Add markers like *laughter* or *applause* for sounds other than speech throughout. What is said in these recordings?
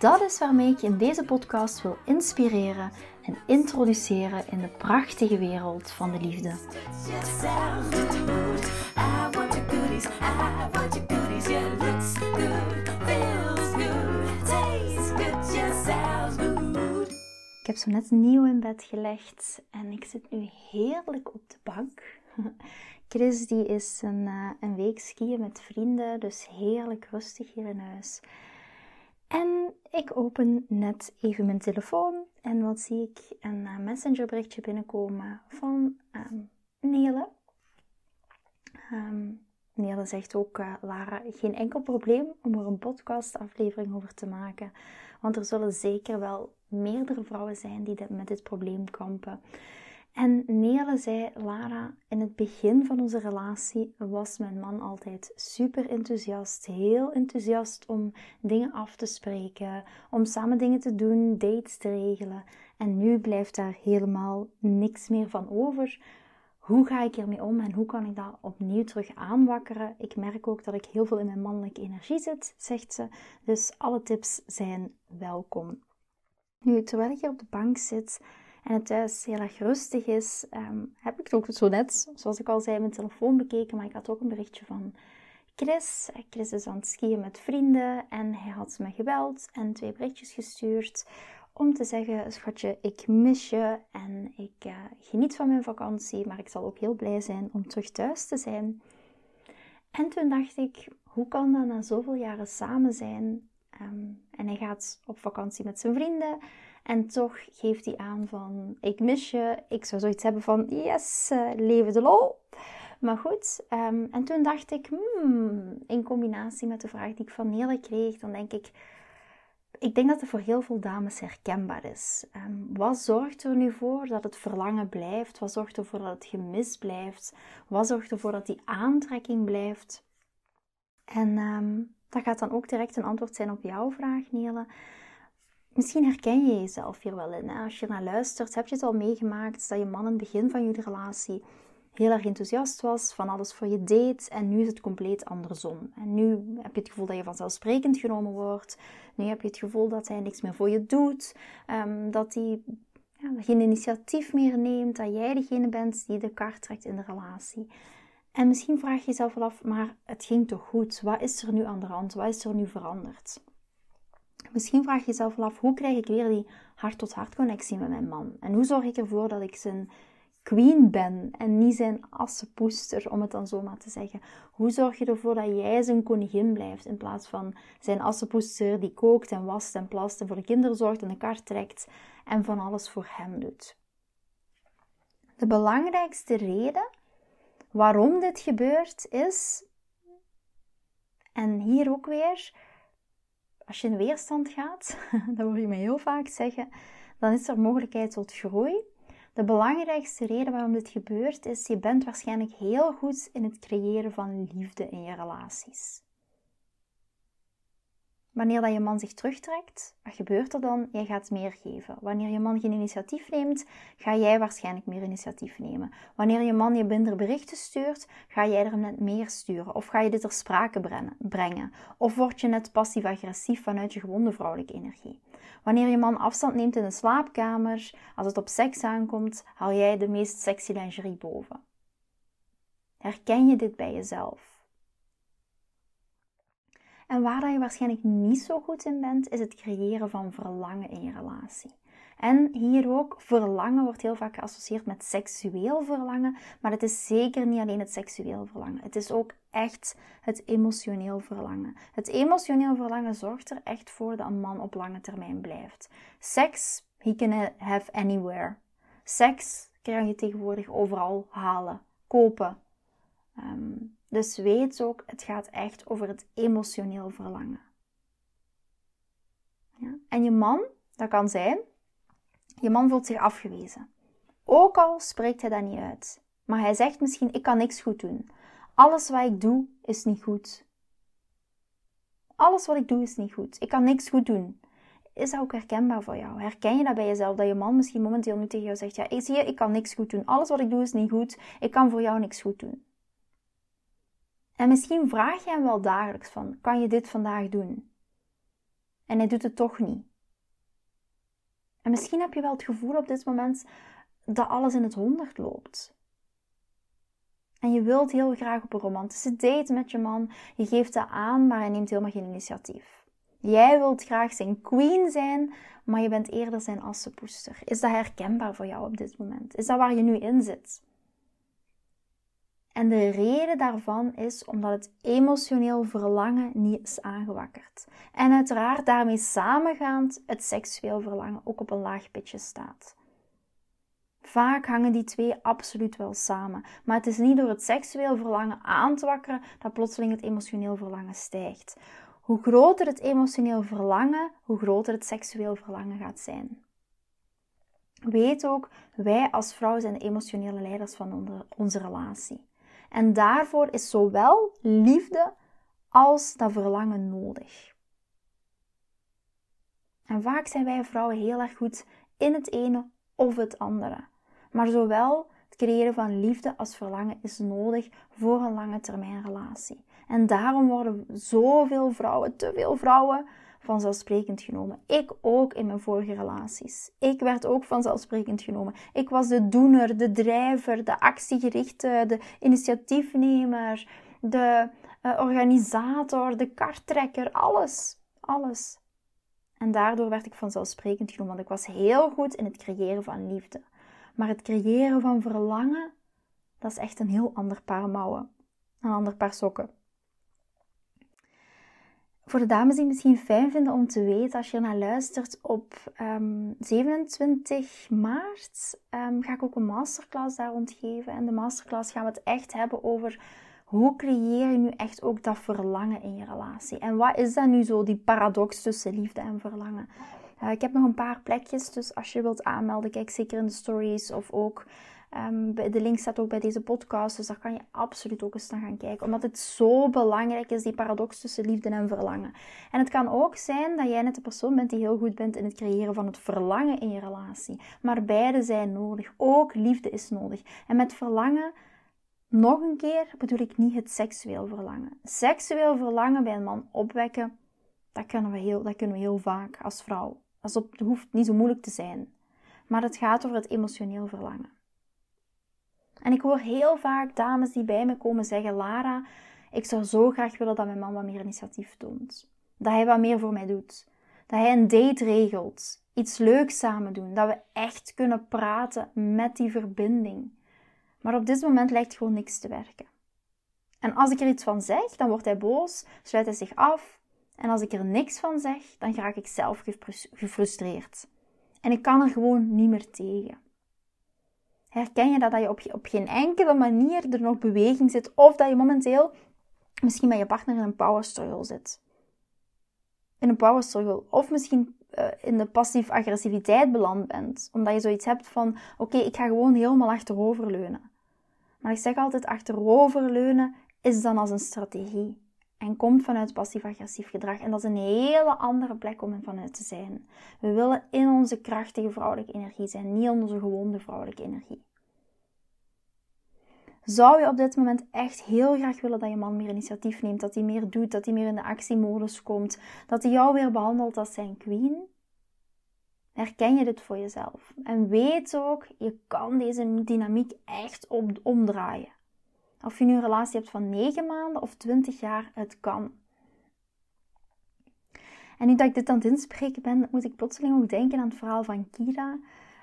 Dat is waarmee ik je in deze podcast wil inspireren en introduceren in de prachtige wereld van de liefde. Ik heb zo net nieuw in bed gelegd en ik zit nu heerlijk op de bank. *laughs* Chris die is een, uh, een week skiën met vrienden, dus heerlijk rustig hier in huis. En ik open net even mijn telefoon en wat zie ik? Een uh, messengerberichtje binnenkomen van um, Nele. Um, Nele zegt ook, uh, Lara, geen enkel probleem om er een podcastaflevering over te maken. Want er zullen zeker wel meerdere vrouwen zijn die met dit probleem kampen. En Nele zei, Lara, in het begin van onze relatie was mijn man altijd super enthousiast. Heel enthousiast om dingen af te spreken, om samen dingen te doen, dates te regelen. En nu blijft daar helemaal niks meer van over. Hoe ga ik ermee om en hoe kan ik dat opnieuw terug aanwakkeren? Ik merk ook dat ik heel veel in mijn mannelijke energie zit, zegt ze. Dus alle tips zijn welkom. Nu, terwijl ik hier op de bank zit, en het thuis heel erg rustig is, ehm, heb ik ook zo net, zoals ik al zei, mijn telefoon bekeken. Maar ik had ook een berichtje van Chris. Chris is aan het skiën met vrienden en hij had me gebeld en twee berichtjes gestuurd om te zeggen: Schatje, ik mis je en ik uh, geniet van mijn vakantie, maar ik zal ook heel blij zijn om terug thuis te zijn. En toen dacht ik: hoe kan dat na zoveel jaren samen zijn? Ehm, en hij gaat op vakantie met zijn vrienden. En toch geeft hij aan van, ik mis je. Ik zou zoiets hebben van, yes, uh, leven de lol. Maar goed, um, en toen dacht ik, hmm, in combinatie met de vraag die ik van Nele kreeg, dan denk ik, ik denk dat het voor heel veel dames herkenbaar is. Um, wat zorgt er nu voor dat het verlangen blijft? Wat zorgt ervoor dat het gemis blijft? Wat zorgt ervoor dat die aantrekking blijft? En um, dat gaat dan ook direct een antwoord zijn op jouw vraag, Nele. Misschien herken je jezelf hier wel in. Als je naar luistert, heb je het al meegemaakt dat je man in het begin van jullie relatie heel erg enthousiast was, van alles voor je deed en nu is het compleet andersom. En nu heb je het gevoel dat je vanzelfsprekend genomen wordt. Nu heb je het gevoel dat hij niks meer voor je doet, um, dat hij ja, geen initiatief meer neemt, dat jij degene bent die de kaart trekt in de relatie. En misschien vraag je jezelf wel af, maar het ging toch goed? Wat is er nu aan de hand? Wat is er nu veranderd? Misschien vraag je jezelf af, hoe krijg ik weer die hart-tot-hart connectie met mijn man? En hoe zorg ik ervoor dat ik zijn queen ben en niet zijn assenpoester, om het dan zo maar te zeggen? Hoe zorg je ervoor dat jij zijn koningin blijft in plaats van zijn assenpoester die kookt en wast en plast en voor de kinderen zorgt en de kar trekt en van alles voor hem doet? De belangrijkste reden waarom dit gebeurt is, en hier ook weer, als je in weerstand gaat, *laughs* dat hoor je me heel vaak zeggen, dan is er mogelijkheid tot groei. De belangrijkste reden waarom dit gebeurt is, je bent waarschijnlijk heel goed in het creëren van liefde in je relaties. Wanneer dat je man zich terugtrekt, wat gebeurt er dan? Jij gaat meer geven. Wanneer je man geen initiatief neemt, ga jij waarschijnlijk meer initiatief nemen. Wanneer je man je minder berichten stuurt, ga jij er net meer sturen. Of ga je dit ter sprake brengen. Of word je net passief-agressief vanuit je gewonde vrouwelijke energie. Wanneer je man afstand neemt in de slaapkamer, als het op seks aankomt, haal jij de meest sexy lingerie boven. Herken je dit bij jezelf? En waar je waarschijnlijk niet zo goed in bent, is het creëren van verlangen in je relatie. En hier ook, verlangen wordt heel vaak geassocieerd met seksueel verlangen, maar het is zeker niet alleen het seksueel verlangen. Het is ook echt het emotioneel verlangen. Het emotioneel verlangen zorgt er echt voor dat een man op lange termijn blijft. Seks, he can have anywhere. Seks kan je tegenwoordig overal halen, kopen. Um, dus weet ook, het gaat echt over het emotioneel verlangen. Ja? En je man, dat kan zijn Je man voelt zich afgewezen. Ook al spreekt hij dat niet uit. Maar hij zegt misschien: Ik kan niks goed doen. Alles wat ik doe is niet goed. Alles wat ik doe is niet goed. Ik kan niks goed doen. Is dat ook herkenbaar voor jou? Herken je dat bij jezelf? Dat je man misschien momenteel nu tegen jou zegt: Ja, zie je, ik kan niks goed doen. Alles wat ik doe is niet goed. Ik kan voor jou niks goed doen. En misschien vraag je hem wel dagelijks van: Kan je dit vandaag doen? En hij doet het toch niet. En misschien heb je wel het gevoel op dit moment dat alles in het honderd loopt. En je wilt heel graag op een romantische date met je man. Je geeft dat aan, maar hij neemt helemaal geen initiatief. Jij wilt graag zijn queen zijn, maar je bent eerder zijn assenpoester. Is dat herkenbaar voor jou op dit moment? Is dat waar je nu in zit? En de reden daarvan is omdat het emotioneel verlangen niet is aangewakkerd. En uiteraard daarmee samengaand het seksueel verlangen ook op een laag pitje staat. Vaak hangen die twee absoluut wel samen. Maar het is niet door het seksueel verlangen aan te wakkeren dat plotseling het emotioneel verlangen stijgt. Hoe groter het emotioneel verlangen, hoe groter het seksueel verlangen gaat zijn. Weet ook, wij als vrouw zijn de emotionele leiders van onze relatie. En daarvoor is zowel liefde als dat verlangen nodig. En vaak zijn wij vrouwen heel erg goed in het ene of het andere. Maar zowel het creëren van liefde als verlangen is nodig voor een lange termijn relatie. En daarom worden zoveel vrouwen, te veel vrouwen, vanzelfsprekend genomen. Ik ook in mijn vorige relaties. Ik werd ook vanzelfsprekend genomen. Ik was de doener, de drijver, de actiegerichte, de initiatiefnemer, de uh, organisator, de karttrekker, alles. Alles. En daardoor werd ik vanzelfsprekend genomen, want ik was heel goed in het creëren van liefde. Maar het creëren van verlangen, dat is echt een heel ander paar mouwen. Een ander paar sokken. Voor de dames die het misschien fijn vinden om te weten, als je naar luistert, op 27 ehm, maart um, ga ik ook een masterclass daar rond. En de masterclass gaan we het echt hebben over hoe creëer je nu echt ook dat verlangen in je relatie. En wat is dat nu zo, die paradox tussen liefde en verlangen? Uh, ik heb nog een paar plekjes, dus als je wilt aanmelden, kijk zeker in de stories of ook Um, de link staat ook bij deze podcast, dus daar kan je absoluut ook eens naar gaan kijken. Omdat het zo belangrijk is, die paradox tussen liefde en verlangen. En het kan ook zijn dat jij net de persoon bent die heel goed bent in het creëren van het verlangen in je relatie. Maar beide zijn nodig. Ook liefde is nodig. En met verlangen, nog een keer, bedoel ik niet het seksueel verlangen. Seksueel verlangen bij een man opwekken, dat kunnen we heel, dat kunnen we heel vaak als vrouw. Dat hoeft niet zo moeilijk te zijn. Maar het gaat over het emotioneel verlangen. En ik hoor heel vaak dames die bij me komen zeggen: Lara, ik zou zo graag willen dat mijn man wat meer initiatief toont. Dat hij wat meer voor mij doet. Dat hij een date regelt. Iets leuks samen doen. Dat we echt kunnen praten met die verbinding. Maar op dit moment lijkt gewoon niks te werken. En als ik er iets van zeg, dan wordt hij boos, sluit hij zich af. En als ik er niks van zeg, dan raak ik zelf gefrustreerd. En ik kan er gewoon niet meer tegen. Herken je dat, dat je op, geen enkele manier er nog beweging zit of dat je momenteel misschien met je partner in een power struggle zit? In een power struggle. Of misschien uh, in de passief-agressiviteit beland bent. Omdat je zoiets hebt van, oké, ik ga gewoon helemaal achteroverleunen. Maar ik zeg altijd, achteroverleunen is dan als een strategie. En komt vanuit passief-agressief gedrag. En dat is een hele andere plek om vanuit te zijn. We willen in onze krachtige vrouwelijke energie zijn, niet in onze gewonde vrouwelijke energie. Zou je op dit moment echt heel graag willen dat je man meer initiatief neemt, dat hij meer doet, dat hij meer in de actiemodus komt, dat hij jou weer behandelt als zijn queen? Herken je dit voor jezelf? En weet ook, je kan deze dynamiek echt omdraaien. Of je nu een relatie hebt van 9 maanden of 20 jaar, het kan. En nu dat ik dit aan het inspreken ben, moet ik plotseling ook denken aan het verhaal van Kira.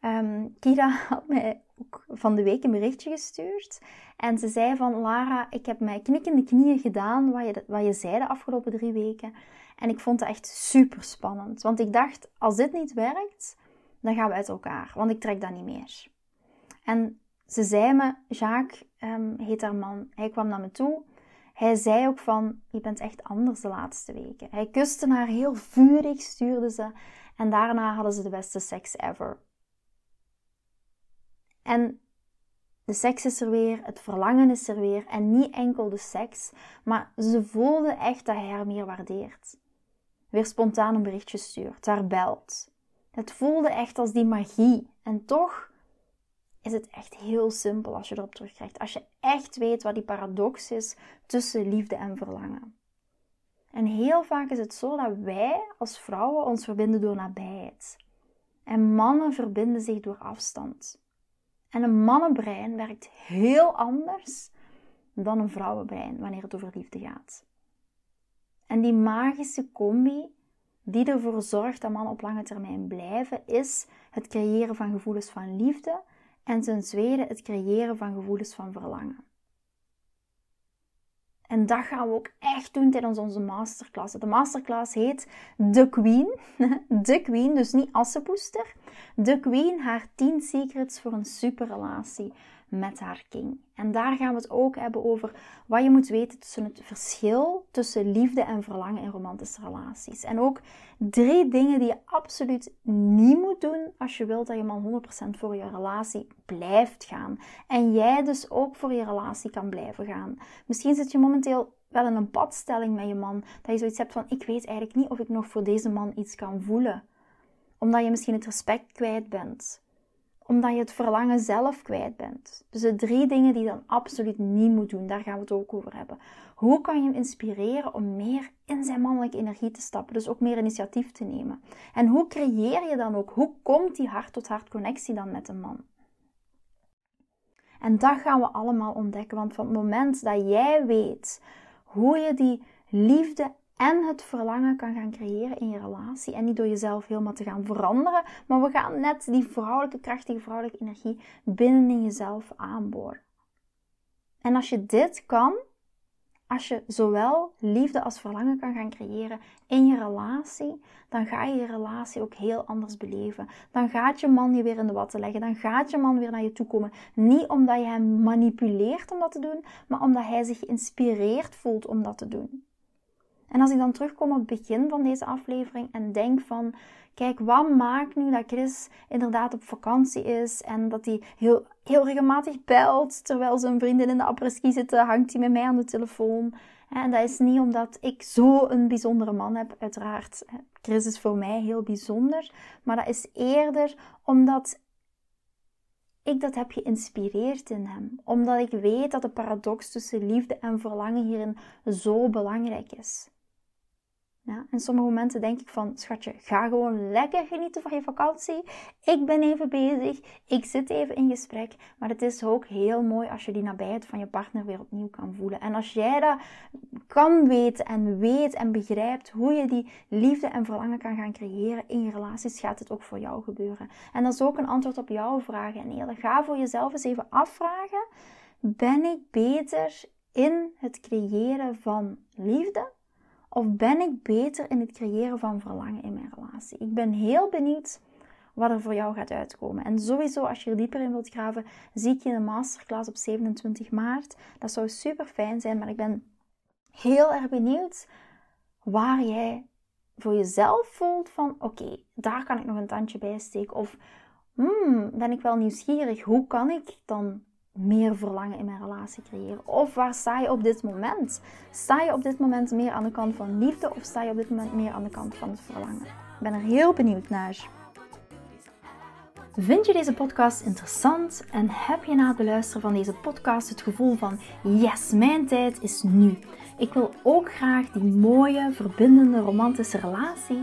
Um, Kira *laughs* had mij ook van de week een berichtje gestuurd. En ze zei van, Lara, ik heb mij knikkende knieën gedaan wat je, wat je zei de afgelopen drie weken. En ik vond het echt super spannend. Want ik dacht, als dit niet werkt, dan gaan we uit elkaar. Want ik trek dat niet meer. En ze zei me, Jacques um, heet haar man, hij kwam naar me toe. Hij zei ook van, je bent echt anders de laatste weken. Hij kuste haar heel vurig, stuurde ze. En daarna hadden ze de beste seks ever. En de seks is er weer, het verlangen is er weer. En niet enkel de seks, maar ze voelde echt dat hij haar meer waardeert. Weer spontaan een berichtje stuurt, haar belt. Het voelde echt als die magie. En toch is het echt heel simpel als je erop terugkrijgt. Als je echt weet wat die paradox is tussen liefde en verlangen. En heel vaak is het zo dat wij als vrouwen ons verbinden door nabijheid. En mannen verbinden zich door afstand. En een mannenbrein werkt heel anders dan een vrouwenbrein wanneer het over liefde gaat. En die magische combi die ervoor zorgt dat mannen op lange termijn blijven, is het creëren van gevoelens van liefde en ten tweede het creëren van gevoelens van verlangen. En dat gaan we ook echt doen tijdens onze masterclass. De masterclass heet The Queen. *laughs* The Queen, dus niet Assepoester. The Queen, haar 10 secrets voor een superrelatie met haar king. En daar gaan we het ook hebben over wat je moet weten tussen het verschil tussen liefde en verlangen in romantische relaties. En ook drie dingen die je absoluut niet moet doen als je wilt dat je man 100% voor je relatie blijft gaan. En jij dus ook voor je relatie kan blijven gaan. Misschien zit je momenteel wel in een padstelling met je man, dat je zoiets hebt van ik weet eigenlijk niet of ik nog voor deze man iets kan voelen. Omdat je misschien het respect kwijt bent omdat je het verlangen zelf kwijt bent. Dus de drie dingen die je dan absoluut niet moet doen, daar gaan we het ook over hebben. Hoe kan je hem inspireren om meer in zijn mannelijke energie te stappen, dus ook meer initiatief te nemen? En hoe creëer je dan ook, hoe komt die hart-tot-hart connectie dan met een man? En dat gaan we allemaal ontdekken, want van het moment dat jij weet hoe je die liefde en het verlangen kan gaan creëren in je relatie. En niet door jezelf helemaal te gaan veranderen, maar we gaan net die vrouwelijke, krachtige vrouwelijke energie binnen in jezelf aanboren. En als je dit kan, als je zowel liefde als verlangen kan gaan creëren in je relatie, dan ga je je relatie ook heel anders beleven. Dan gaat je man je weer in de watten leggen. Dan gaat je man weer naar je toe komen. Niet omdat je hem manipuleert om dat te doen, maar omdat hij zich geïnspireerd voelt om dat te doen. En als ik dan terugkom op het begin van deze aflevering en denk van, kijk, wat maakt nu dat Chris inderdaad op vakantie is en dat hij heel, heel regelmatig belt terwijl zijn vrienden in de apres-ski zitten, hangt hij met mij aan de telefoon. En dat is niet omdat ik zo een bijzondere man heb, uiteraard. Chris is voor mij heel bijzonder, maar dat is eerder omdat ik dat heb geïnspireerd in hem. Omdat ik weet dat de paradox tussen liefde en verlangen hierin zo belangrijk is. Ja, en sommige momenten denk ik van, schatje, ga gewoon lekker genieten van je vakantie. Ik ben even bezig, ik zit even in gesprek. Maar het is ook heel mooi als je die nabijheid van je partner weer opnieuw kan voelen. En als jij dat kan weten en weet en begrijpt hoe je die liefde en verlangen kan gaan creëren in je relaties, gaat het ook voor jou gebeuren. En dat is ook een antwoord op jouw vragen. En eerlijk, ga voor jezelf eens even afvragen, ben ik beter in het creëren van liefde? Of ben ik beter in het creëren van verlangen in mijn relatie? Ik ben heel benieuwd wat er voor jou gaat uitkomen. En sowieso, als je er dieper in wilt graven, zie ik je in de masterclass op 27 maart. Dat zou super fijn zijn, maar ik ben heel erg benieuwd waar jij voor jezelf voelt van oké, daar kan ik nog een tandje bij steken. Of hmm, ben ik wel nieuwsgierig, hoe kan ik dan meer verlangen in mijn relatie creëren? Of waar sta je op dit moment? Sta je op dit moment meer aan de kant van liefde of sta je op dit moment meer aan de kant van het verlangen? Ik ben er heel benieuwd naar. Vind je deze podcast interessant en heb je na het beluisteren van deze podcast het gevoel van yes, mijn tijd is nu. Ik wil ook graag die mooie, verbindende, romantische relatie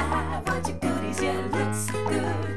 I want your goodies, your looks good.